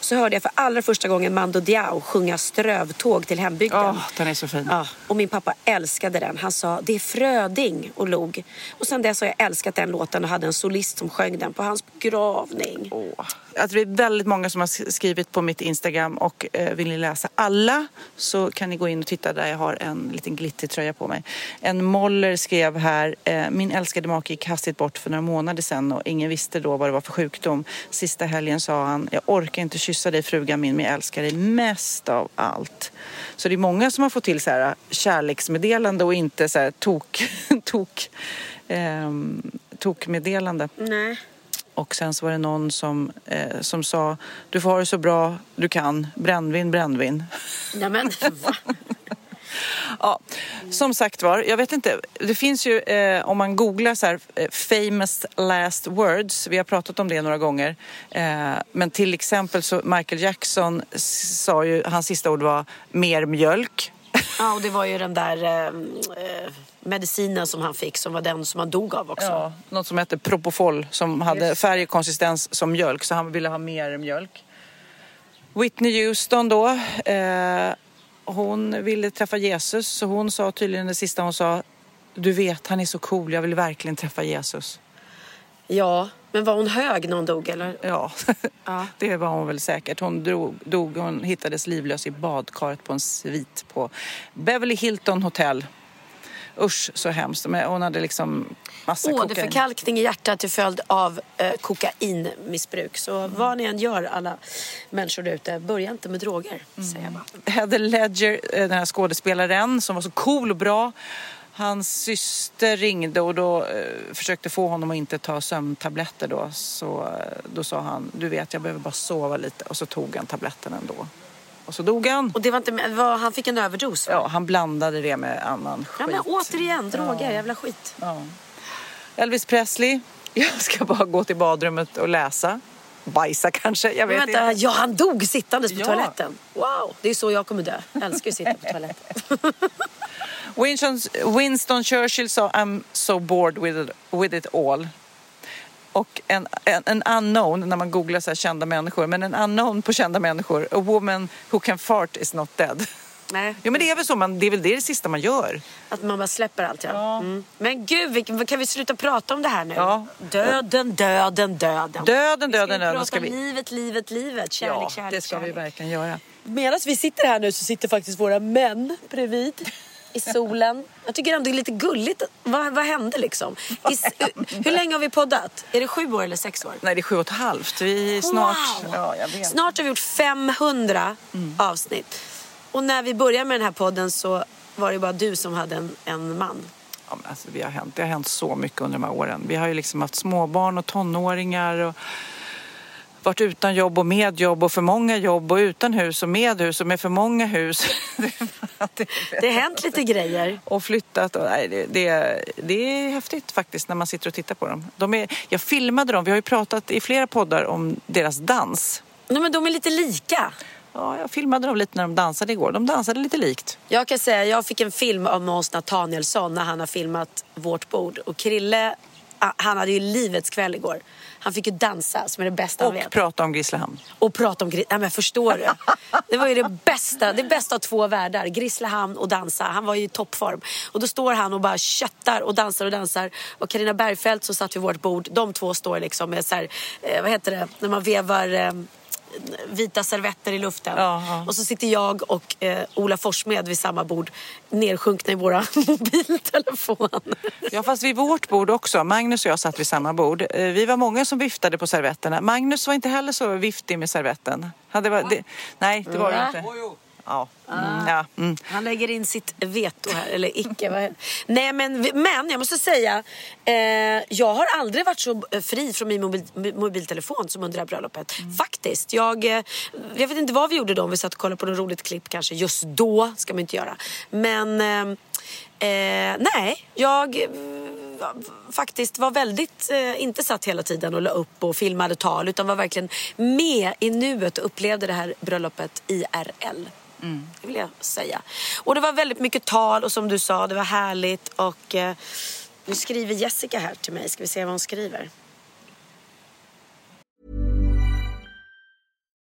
Så hörde jag för allra första gången Mando Diao sjunga Strövtåg till hembygden. Åh, den är så fin. Ja, och min pappa älskade den. Han sa det är Fröding och log. Och sen dess har jag älskat den låten och hade en solist som sjöng den på hans begravning. Åh. Att det är väldigt många som har skrivit på mitt Instagram och eh, vill ni läsa alla så kan ni gå in och titta där jag har en liten glittertröja på mig. En Moller skrev här, eh, min älskade make gick hastigt bort för några månader sedan och ingen visste då vad det var för sjukdom. Sista helgen sa han, jag orkar inte kyssa dig frugan min men jag älskar dig mest av allt. Så det är många som har fått till så här kärleksmeddelande och inte så här tok, tok, ehm, tokmeddelande. Nej. Och sen så var det någon som, eh, som sa du får ha det så bra du kan, brännvin, brännvin. Nej men va? Ja, som sagt var, jag vet inte, det finns ju eh, om man googlar så här eh, famous last words, vi har pratat om det några gånger, eh, men till exempel så Michael Jackson sa ju, hans sista ord var mer mjölk. Ja, och det var ju den där eh, eh, medicinen som han fick som var den som han dog av också. Ja, något som hette Propofol som hade färg och konsistens som mjölk så han ville ha mer mjölk. Whitney Houston då, eh, hon ville träffa Jesus så hon sa tydligen det sista hon sa du vet han är så cool, jag vill verkligen träffa Jesus. Ja, men var hon hög när hon dog eller? Ja, Ja. det var hon väl säkert. Hon drog, dog, hon hittades livlös i badkaret på en svit på Beverly Hilton Hotel. Usch så hemskt. Men hon hade liksom massa kokain. Åderförkalkning i hjärtat till följd av eh, kokainmissbruk. Så vad ni än gör alla människor där ute, börja inte med droger. Säger jag bara. Heather Ledger, eh, den här skådespelaren som var så cool och bra. Hans syster ringde och då eh, försökte få honom att inte ta sömntabletter då. Så eh, då sa han, du vet jag behöver bara sova lite. Och så tog han tabletten ändå. Och så dog han. Och det var inte, vad, han fick en överdose va? Ja, han blandade det med annan Ja, skit. men återigen, droger, jävla skit. Ja. Elvis Presley, jag ska bara gå till badrummet och läsa. Bajsa kanske, jag Men vet vänta, inte. ja han dog sittandes på Ja. toaletten. Wow, det är så jag kommer dö. Jag älskar att sitta på toaletten. Winston, Winston Churchill sa I'm so bored with it, with it all. Och en, en, en unknown, när man googlar så här kända människor, men en unknown på kända människor. A woman who can fart is not dead. Nej. Jo men det är väl så, man, det är väl det, det sista man gör. Att man bara släpper allt ja. Mm. Men gud, vi, kan vi sluta prata om det här nu? Ja. Döden, döden, döden. Döden, Vi ska döden, döden prata ska vi... livet, livet, livet. Kärlek, Ja, kärlek, det ska vi kärlek. verkligen göra. Medan vi sitter här nu så sitter faktiskt våra män bredvid i solen. Jag tycker ändå det är lite gulligt. Vad, vad hände liksom? I, hur länge har vi poddat? Är det sju år eller sex år? Nej, det är sju och ett halvt. Vi snart... Wow! Ja, jag vet. Snart har vi gjort 500 avsnitt. Och när vi började med den här podden så var det bara du som hade en, en man. Ja, men alltså, vi har hänt, det har hänt så mycket under de här åren. Vi har ju liksom haft småbarn och tonåringar och varit utan jobb och med jobb och för många jobb och utan hus och med hus och med för många hus. Det- har hänt lite grejer. och flyttat. Och, nej, det, det, det är häftigt faktiskt när man sitter och tittar på dem. De är, jag filmade dem, vi har ju pratat i flera poddar om deras dans. Nej, men de är lite lika. Ja, jag filmade dem lite när de dansade igår. De dansade lite likt. Jag kan säga, jag fick en film av Måns Nathanielsson när han har filmat vårt bord. Och Krille, ah, han hade ju livets kväll igår. Han fick ju dansa som är det bästa han Och vet. prata om Grisslehamn. Och prata om Gri- Nej men förstår du? Det var ju det bästa, det bästa av två världar. Grisslehamn och dansa. Han var ju i toppform. Och då står han och bara köttar och dansar och dansar. Och Carina Bergfeldt som satt vid vårt bord, de två står liksom med så här, eh, vad heter det, när man vevar eh, vita servetter i luften. Ja, ja. Och så sitter jag och eh, Ola Forssmed vid samma bord nersjunkna i våra mobiltelefoner. Ja, fast vid vårt bord också. Magnus och jag satt vid samma bord. Eh, Vi var många som viftade på servetterna. Magnus var inte heller så viftig med servetten. Hade var, det, nej, det var det Va? inte. Ja. Mm, ja. Mm. Han lägger in sitt veto här, eller icke. Vad Nej men, men jag måste säga, eh, jag har aldrig varit så fri från min mobil, mobiltelefon som under det här bröllopet. Faktiskt. Jag, eh, jag vet inte vad vi gjorde då, om vi satt och kollade på något roligt klipp kanske. Just då ska man inte göra. Men eh, eh, nej, jag eh, faktiskt var väldigt, eh, inte satt hela tiden och la upp och filmade tal utan var verkligen med i nuet och upplevde det här bröllopet IRL. Det vill jag säga. Och det var väldigt mycket tal och som du sa, det var härligt och eh, nu skriver Jessica här till mig, ska vi se vad hon skriver.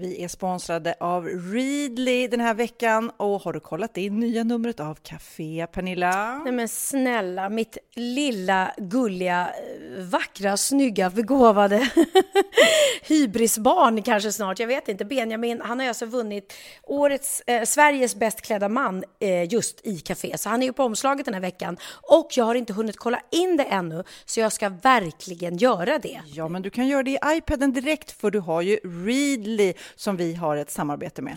Vi är sponsrade av Readly den här veckan. Och har du kollat in nya numret av Café Pernilla? Nej men snälla, mitt lilla, gulliga, eh, vackra, snygga, begåvade hybrisbarn kanske snart, jag vet inte. Benjamin, han har alltså vunnit årets, eh, Sveriges bäst klädda man eh, just i Café. Så han är ju på omslaget den här veckan. Och jag har inte hunnit kolla in det ännu, så jag ska verkligen göra det. Ja, men du kan göra det i iPaden direkt för du har ju Readly som vi har ett samarbete med.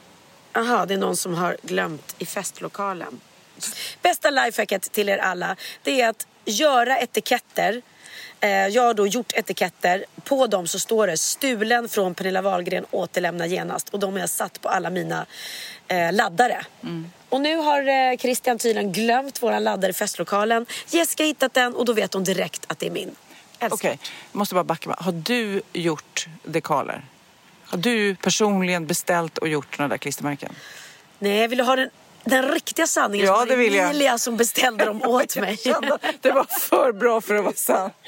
aha, det är någon som har glömt i festlokalen. Bästa lifehacket till er alla, det är att göra etiketter. Eh, Jag har då gjort etiketter. På dem så står det stulen från Pernilla Wahlgren, återlämna genast. Och de har jag satt på alla mina eh, laddare. Och nu har eh, Christian tydligen glömt våran laddare i festlokalen. Jessica har hittat den och då vet hon direkt att det är min. Okej, jag måste bara backa. Har du gjort dekaler? Har du personligen beställt och gjort sådana där klistermärken? Nej, vill du ha den, den riktiga sanningen Ja, det vill jag. Emilia som beställde dem åt mig. Det var för bra för att vara sant.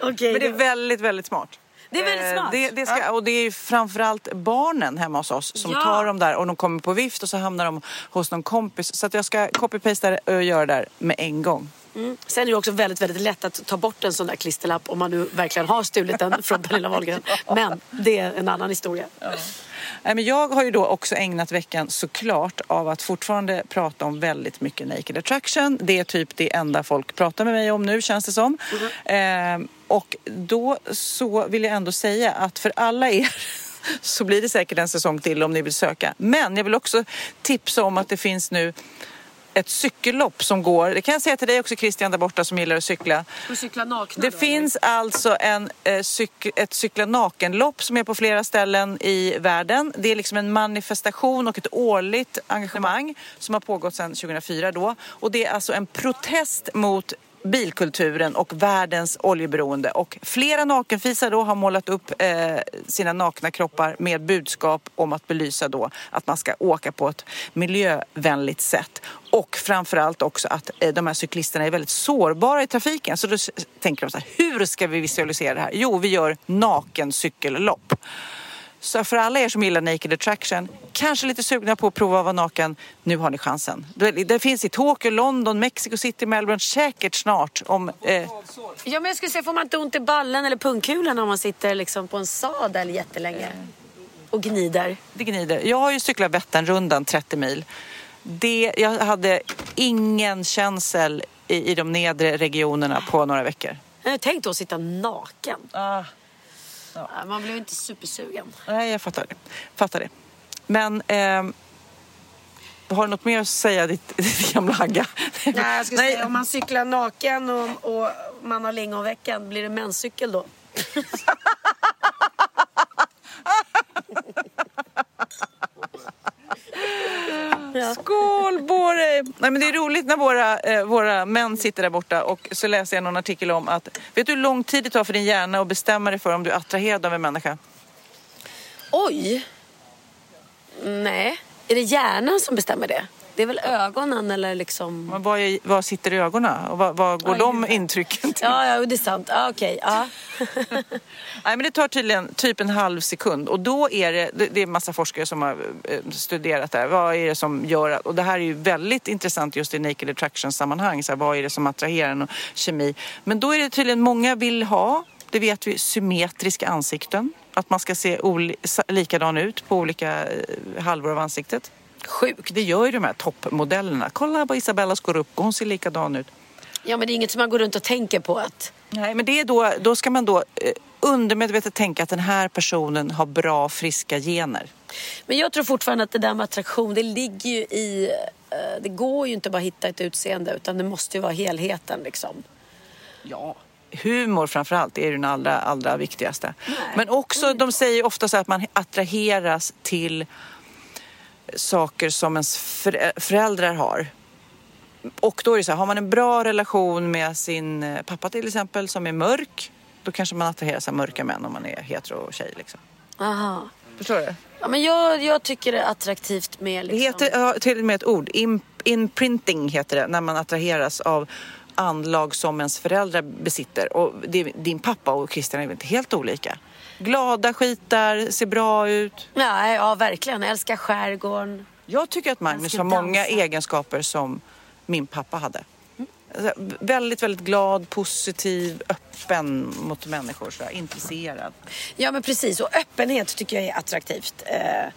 Okej, Men det är väldigt, väldigt smart. Det är väldigt Eh, smart. Det, det ska, och det är framförallt barnen hemma hos oss som Ja. tar dem där och de kommer på vift och så hamnar de hos någon kompis. Så jag ska copy-pasta och göra det där med en gång. Mm. Sen är det också väldigt, väldigt lätt att ta bort en sån där klisterlapp om man nu verkligen har stulit den från Pernilla Wahlgren. Men det är en annan historia. Nej, men jag har ju då också ägnat veckan såklart av att fortfarande prata om väldigt mycket naked attraction. Det är typ det enda folk pratar med mig om nu känns det som. Eh, och då så vill jag ändå säga att för alla er så blir det säkert en säsong till om ni vill söka. Men jag vill också tipsa om att det finns nu ett cykellopp som går. Det kan jag säga till dig också Christian där borta som gillar att cykla. Du cyklar nakna Det finns alltså en, eh, cyk, ett cykla nakenlopp som är på flera ställen i världen. Det är liksom en manifestation och ett årligt engagemang som har pågått sedan 2004 då. Och det är alltså en protest mot bilkulturen och världens oljeberoende. Och flera nakenfisar då har målat upp eh, sina nakna kroppar med budskap om att belysa då att man ska åka på ett miljövänligt sätt. Och framförallt också att eh, de här cyklisterna är väldigt sårbara i trafiken. Så då tänker de så här, hur ska vi visualisera det här? Jo, vi gör naken cykellopp. Så för alla er som gillar Naked Attraction, kanske lite sugna på att prova att vara naken, nu har ni chansen. Det, finns i Tokyo, London, Mexico City, Melbourne, säkert snart. Om, eh, Ja, men jag skulle säga, får man inte ont i ballen eller pungkulan om man sitter liksom på en sadel jättelänge? Och gnider. det gnider. Jag har ju cyklat Vätternrundan 30 mil. Det, jag hade ingen känsel i, i de nedre regionerna på några veckor. Jag tänkte att sitta naken. Ah. Ja, Man blev inte supersugen. Nej, jag fattar det. Fattar det. Men... ehm, Har du något mer att säga ditt, ditt gamla Agga? Nej, jag skulle säga om man cyklar naken och, och man har lingonveckan, blir det menscykel då? Skål på dig! Nej, men det är roligt när våra, eh, våra män sitter där borta och så läser jag någon artikel om att vet du hur lång tid det tar för din hjärna att bestämma dig för om du är attraherad av en människa? Oj! Nej, är det hjärnan som bestämmer det? Det är väl ögonen eller liksom... Men Vad, är, vad sitter i ögonen och vad, vad går Oj, de intrycken till? Ja, ja, det är sant. Ja, Okej, ja. Nej, men det tar tydligen typ en halv sekund och då är det, det är massa forskare som har eh, studerat det här. Vad är det som gör att, och det här är ju väldigt intressant just i naked attraction sammanhang. Så här, vad är det som attraherar en och kemi? Men då är det tydligen många vill ha, det vet vi, symmetriska ansikten. Att man ska se likadan ut på olika eh, halvor av ansiktet. Sjukt. Det gör ju de här toppmodellerna. Kolla på Isabella Scorupco, hon ser likadan ut. Ja, men det är inget som man går runt och tänker på att... Nej, men det är då, då ska man då eh, undermedvetet tänka att den här personen har bra, friska gener. Men jag tror fortfarande att det där med attraktion, det ligger ju i... eh, Det går ju inte bara att hitta ett utseende utan det måste ju vara helheten liksom. Ja. Humor framförallt är ju den allra, allra viktigaste. Men också, de säger ofta så att man attraheras till saker som ens förä- föräldrar har. Och då är det så här, har man en bra relation med sin eh, pappa till exempel som är mörk, då kanske man attraheras av mörka män om man är hetero tjej liksom. Aha. Förstår du? Ja, men jag, jag tycker det är attraktivt med Det liksom... heter ja, till och med ett ord. Im- Imprinting heter det när man attraheras av anlag som ens föräldrar besitter. Och det, din pappa och Christian är väl inte helt olika? Glada skitar, ser bra ut. Ja, ja, verkligen. Älskar skärgården. Jag tycker att Magnus har många egenskaper som min pappa hade. Alltså, Väldigt, väldigt glad, positiv, öppen mot människor, så intresserad. Ja, men precis. Och öppenhet tycker jag är attraktivt. Eh,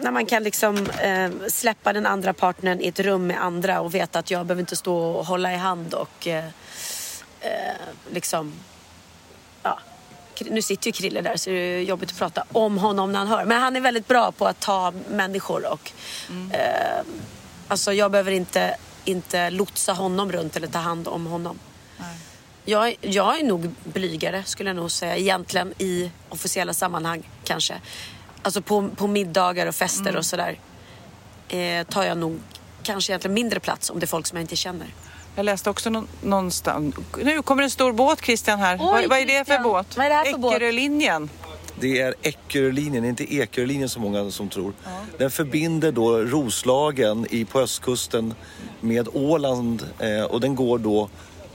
när man kan liksom eh, släppa den andra partnern i ett rum med andra och veta att jag behöver inte stå och hålla i hand och eh, eh, liksom... Nu sitter ju Krille där så det är jobbigt att prata om honom när han hör. Men han är väldigt bra på att ta människor och... Eh, alltså jag behöver inte, inte lotsa honom runt eller ta hand om honom. Jag, jag är nog blygare skulle jag nog säga egentligen i officiella sammanhang kanske. Alltså på, på middagar och fester och sådär eh, tar jag nog kanske egentligen mindre plats om det är folk som jag inte känner. Jag läste också nå- någonstans... Nu kommer en stor båt, Christian, här. Oj, vad, vad är det för Christian. båt? Vad är det här för båt? Eckerölinjen. Det är Eckerölinjen, inte Ekerölinjen som många som tror. Den förbinder då Roslagen i, på östkusten med Åland eh, och den går då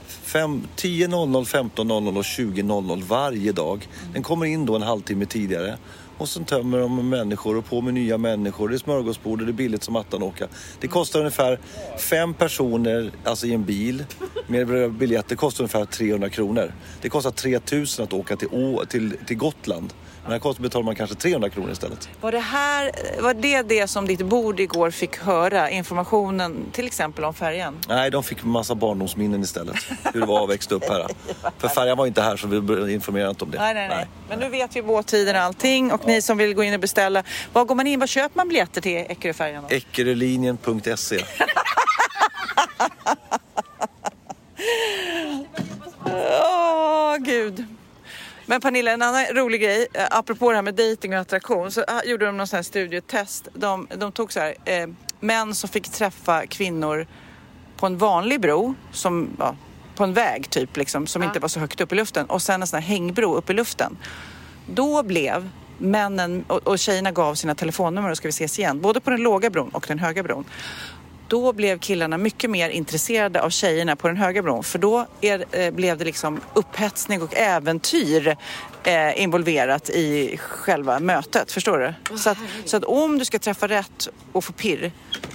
fem- 10.00, 15.00 och 20.00 varje dag. Den kommer in då en halvtimme tidigare. Och sen tömmer de människor och på med nya människor. Det är smörgåsbord och det är billigt som attan åka. Det kostar ungefär fem personer, alltså i en bil, med biljetter kostar ungefär 300 kronor. Det kostar 3000 att åka till, Å, till, till Gotland. Men här kostar betalar man kanske 300 kronor istället. Var det här, var det det som ditt bord igår fick höra? Informationen till exempel om färjan? Nej, de fick massa barndomsminnen istället. Hur det var att växa upp här. För färjan var inte här så vi informerade inte om det. Nej, nej, nej. Men nu vet vi båttiden och allting. Och ni som vill gå in och beställa. Var går man in? Var köper man biljetter till Eckeröfärjan? Eckerölinjen.se Åh, gud. Men Pernilla, en annan rolig grej, eh, apropå det här med dejting och attraktion, så ah, gjorde de någon sån här studietest. De, de tog så här, eh, män som fick träffa kvinnor på en vanlig bro, som, ja, på en väg typ, liksom, som inte var så högt upp i luften, och sen en sån här hängbro upp i luften. Då blev männen, och, och tjejerna gav sina telefonnummer och ska vi ses igen, både på den låga bron och den höga bron. Då blev killarna mycket mer intresserade av tjejerna på den höga bron för då är, eh, blev det liksom upphetsning och äventyr eh, involverat i själva mötet. Förstår du? så, att, så att om du ska träffa rätt och få pirr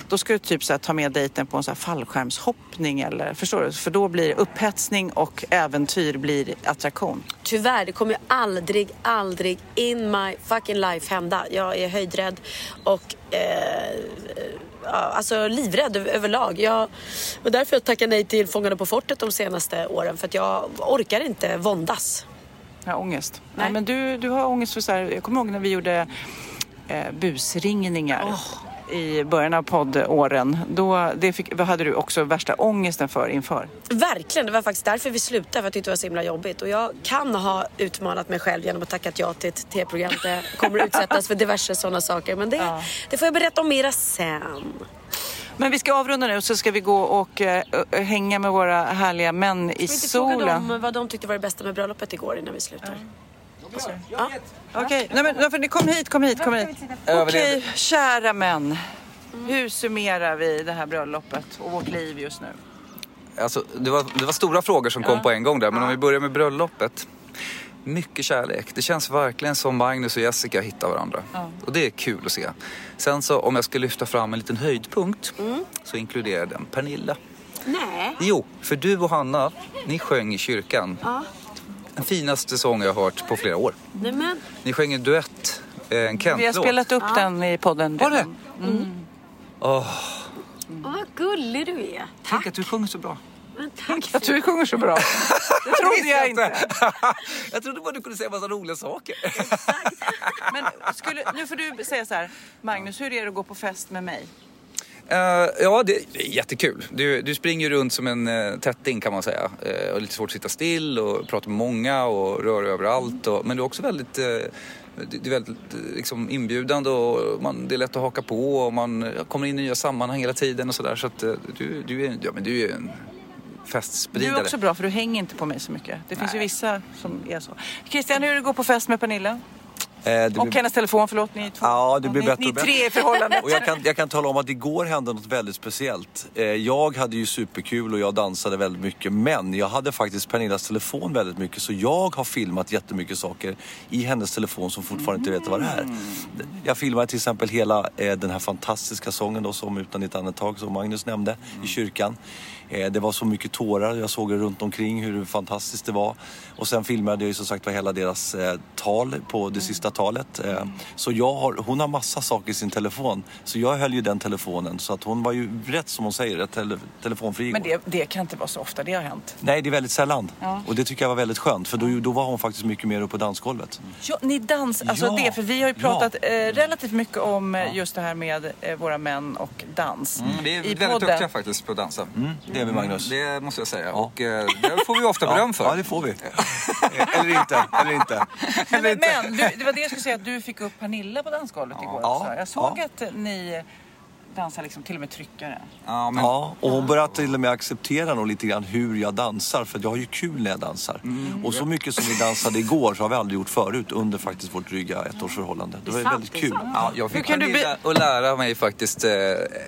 då ska du typ så här, ta med dejten på en så här fallskärmshoppning eller förstår du? För då blir upphetsning och äventyr blir attraktion. Tyvärr, det kommer ju aldrig, aldrig in my fucking life hända. Jag är höjdrädd och eh, alltså livrädd över- överlag. Jag, och därför jag tackar nej till Fångarna på fortet de senaste åren. För att jag orkar inte våndas. Har ångest. Nej. men du, du har ångest för så här, jag kommer ihåg när vi gjorde eh, busringningar. I början av poddåren, då det fick, vad hade du också värsta ångesten för inför? Verkligen, det var faktiskt därför vi slutade för att jag tyckte det var så himla jobbigt. Och jag kan ha utmanat mig själv genom att tacka ja till ett tv-program där jag kommer utsättas för diverse sådana saker. Men det, det får jag berätta om mera sen. Men vi ska avrunda nu så ska vi gå och ö- hänga med våra härliga män i Ska vi inte fråga solen. dem vad de tyckte var det bästa med bröllopet igår innan vi slutar? Ja. Okej, nej men kom hit, kom hit, kom hit. Okej, kära män. Hur summerar vi det här bröllopet och vårt liv just nu? Alltså, det, var, det var stora frågor som kom på en gång där, men om vi börjar med bröllopet. Mycket kärlek. Det känns verkligen som Magnus och Jessica hittar varandra. Och det är kul att se. Sen så om jag ska lyfta fram en liten höjdpunkt så inkluderar den Pernilla. Nej. Jo, för du och Hanna, ni sjöng i kyrkan. Ja. Den finaste sång jag har hört på flera år. Nej men. Ni sjöng en duett, eh, en Kent-låt. Vi har spelat upp den i podden. Har det? Mm. Åh, Åh, vad gullig du är. tänk att du sjunger så bra. Men tack. Att du sjunger så bra. Det trodde jag inte. jag trodde bara du kunde säga massa roliga saker. Men skulle, nu får du säga så här, Magnus, hur är det att gå på fest med mig? Eh, ja, det det är jättekul. Du, du springer runt som en uh, tätting kan man säga. Uh, och lite svårt att sitta still och prata med många och röra överallt. Och, men du är också väldigt, uh, du, du är väldigt liksom inbjudande och man, det är lätt att haka på och man kommer in i nya sammanhang hela tiden och sådär. Så att du, du, är, ja, men du är en Du festspridare. är också bra för du hänger inte på mig så mycket. Det finns ju vissa som är så. Christian, hur det att gå på fest med Pernilla? Eh, det Och blir- hennes telefon, förlåt. Ni är två. Ja, det blir ni, bättre ni bättre. tre i förhållandet. Och jag kan, jag kan tala om att igår hände något väldigt speciellt. Eh, Jag hade ju superkul och jag dansade väldigt mycket. Men jag hade faktiskt Pernillas telefon väldigt mycket. Så jag har filmat jättemycket saker i hennes telefon som fortfarande inte vet vad det är. Jag filmade till exempel hela eh, den här fantastiska sången då, som Utan ditt andetag som Magnus nämnde i kyrkan. Eh, Det var så mycket tårar, jag såg det runt omkring hur fantastiskt det var. Och sen filmade jag ju som sagt var hela deras eh, tal på det sista talet. Eh, så jag har, hon har massa saker i sin telefon. Så jag höll ju den telefonen. Så att hon var ju rätt som hon säger, tele, telefonfri igår. Men det, det kan inte vara så ofta det har hänt. Nej, det är väldigt sällan. Ja. Och det tycker jag var väldigt skönt. För då, då var hon faktiskt mycket mer uppe på dansgolvet. Ja, ni dans, alltså Ja. det, för vi har ju Ja. pratat eh, relativt mycket om just det här med eh, våra män och dans. Mm, vi är I väldigt podden. duktiga faktiskt på att dansa. det är vi Magnus. Det måste jag säga. Och eh, det får vi ofta beröm för. Ja, det får vi. eller inte, eller inte. Men, men, men du, det var det jag skulle säga, att du fick upp Pernilla på dansgolvet igår Ja. Jag såg Ja. att ni dansar liksom till och med tryckare. Ja, men, Ja, och hon börjar till och med acceptera nog lite grann hur jag dansar. För jag har ju kul när jag dansar. Mm. Och så mycket som vi dansade igår så har vi aldrig gjort förut under faktiskt vårt dryga ettårsförhållande. Det var väldigt kul. Ja, jag fick Pernilla att lära mig faktiskt eh,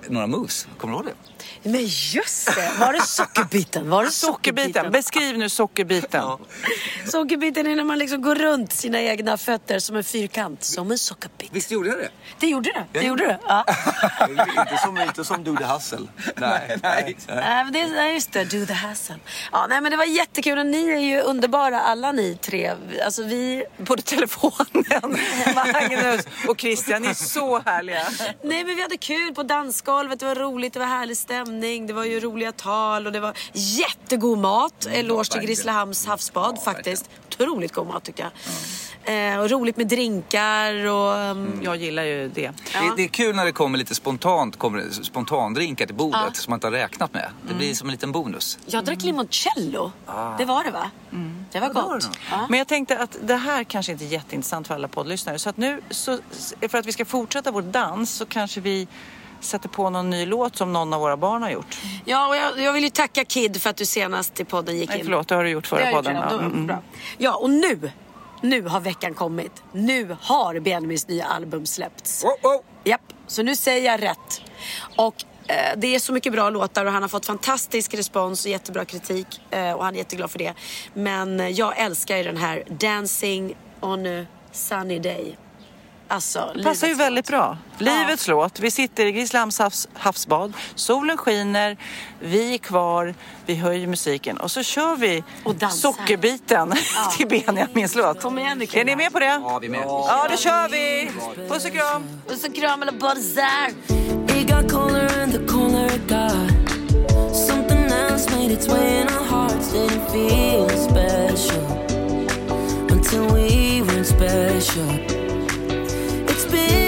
några moves. Kommer du ihåg det? Men just det, var det sockerbiten? Var det Sockerbiten, beskriv nu sockerbiten. Sockerbiten är när man liksom går runt sina egna fötter som en fyrkant. Som en sockerbit. Visst gjorde jag det? Det gjorde du. Det gjorde du. Ja. inte, som, inte som Do the Hustle. Nej, nej. Nej, men det är, nej, just det. Do the hassle. Ja, nej, men det var jättekul och ni är ju underbara alla ni tre. Alltså vi... Både telefonen, Magnus och Christian, ni är så härliga. Nej men vi hade kul på dansgolvet, det var roligt, det var härlig stämning, det var ju roliga tal och det var jättegod mat. Eloge till Grisslehamns havsbad faktiskt. Otroligt god mat tyckte jag. Eh, och roligt med drinkar och... um, Jag gillar ju det. Det, det är kul när det kommer lite spontant, kommer spontandrinkar till bordet som man inte har räknat med. Det blir som en liten bonus. Jag drack limoncello. Det var det va? Det var gott. Ja. Men jag tänkte att det här kanske inte är jätteintressant för alla poddlyssnare. Så att nu, så, för att vi ska fortsätta vår dans så kanske vi sätter på någon ny låt som någon av våra barn har gjort. Ja, och jag, jag vill ju tacka Kid för att du senast i podden gick Nej, in. förlåt, det har du gjort förra gjort podden. Ja, Då- mm, bra. Ja, och nu, nu har veckan kommit. Nu har Benjamins nya album släppts. Japp, så nu säger jag rätt. Och eh, det är så mycket bra låtar och han har fått fantastisk respons och jättebra kritik. Eh, och han är jätteglad för det. Men eh, jag älskar ju den här Dancing on a sunny day. Alltså, Det passar ju väldigt bra. Livets låt. Vi sitter i Grisslehamns havs, havsbad. Solen skiner. Vi är kvar. Vi höjer musiken. Och så kör vi sockerbiten till Benjamins låt. Kom igen Är ni med på det? Ja, vi är med. Ja, då kör vi. Puss och kram. Puss och kram eller buzzar. It got colder and the colder it got. Something else made its way in our hearts. Didn't feel special until we weren't special. It's been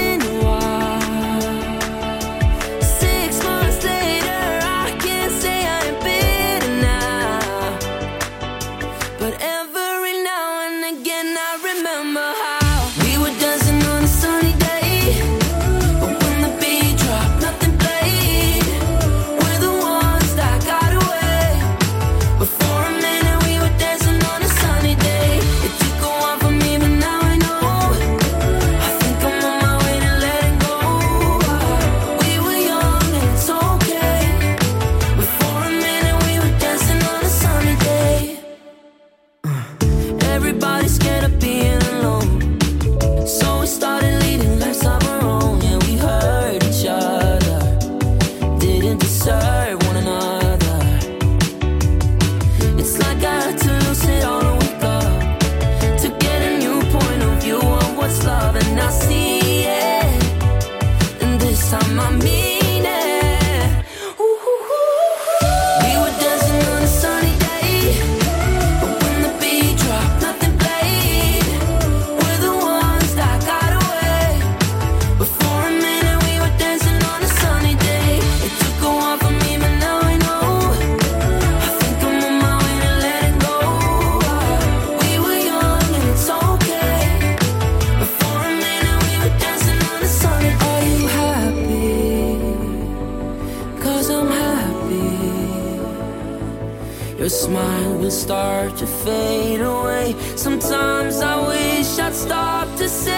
start to fade away. Sometimes I wish I'd stop to say